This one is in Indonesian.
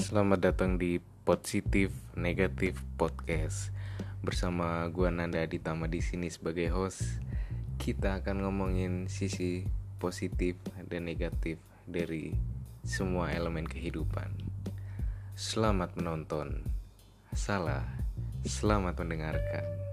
Selamat datang di Positif Negatif Podcast bersama gua Nanda Aditama di sini sebagai host. Kita akan ngomongin sisi positif dan negatif dari semua elemen kehidupan. Selamat menonton. Salah. Selamat mendengarkan.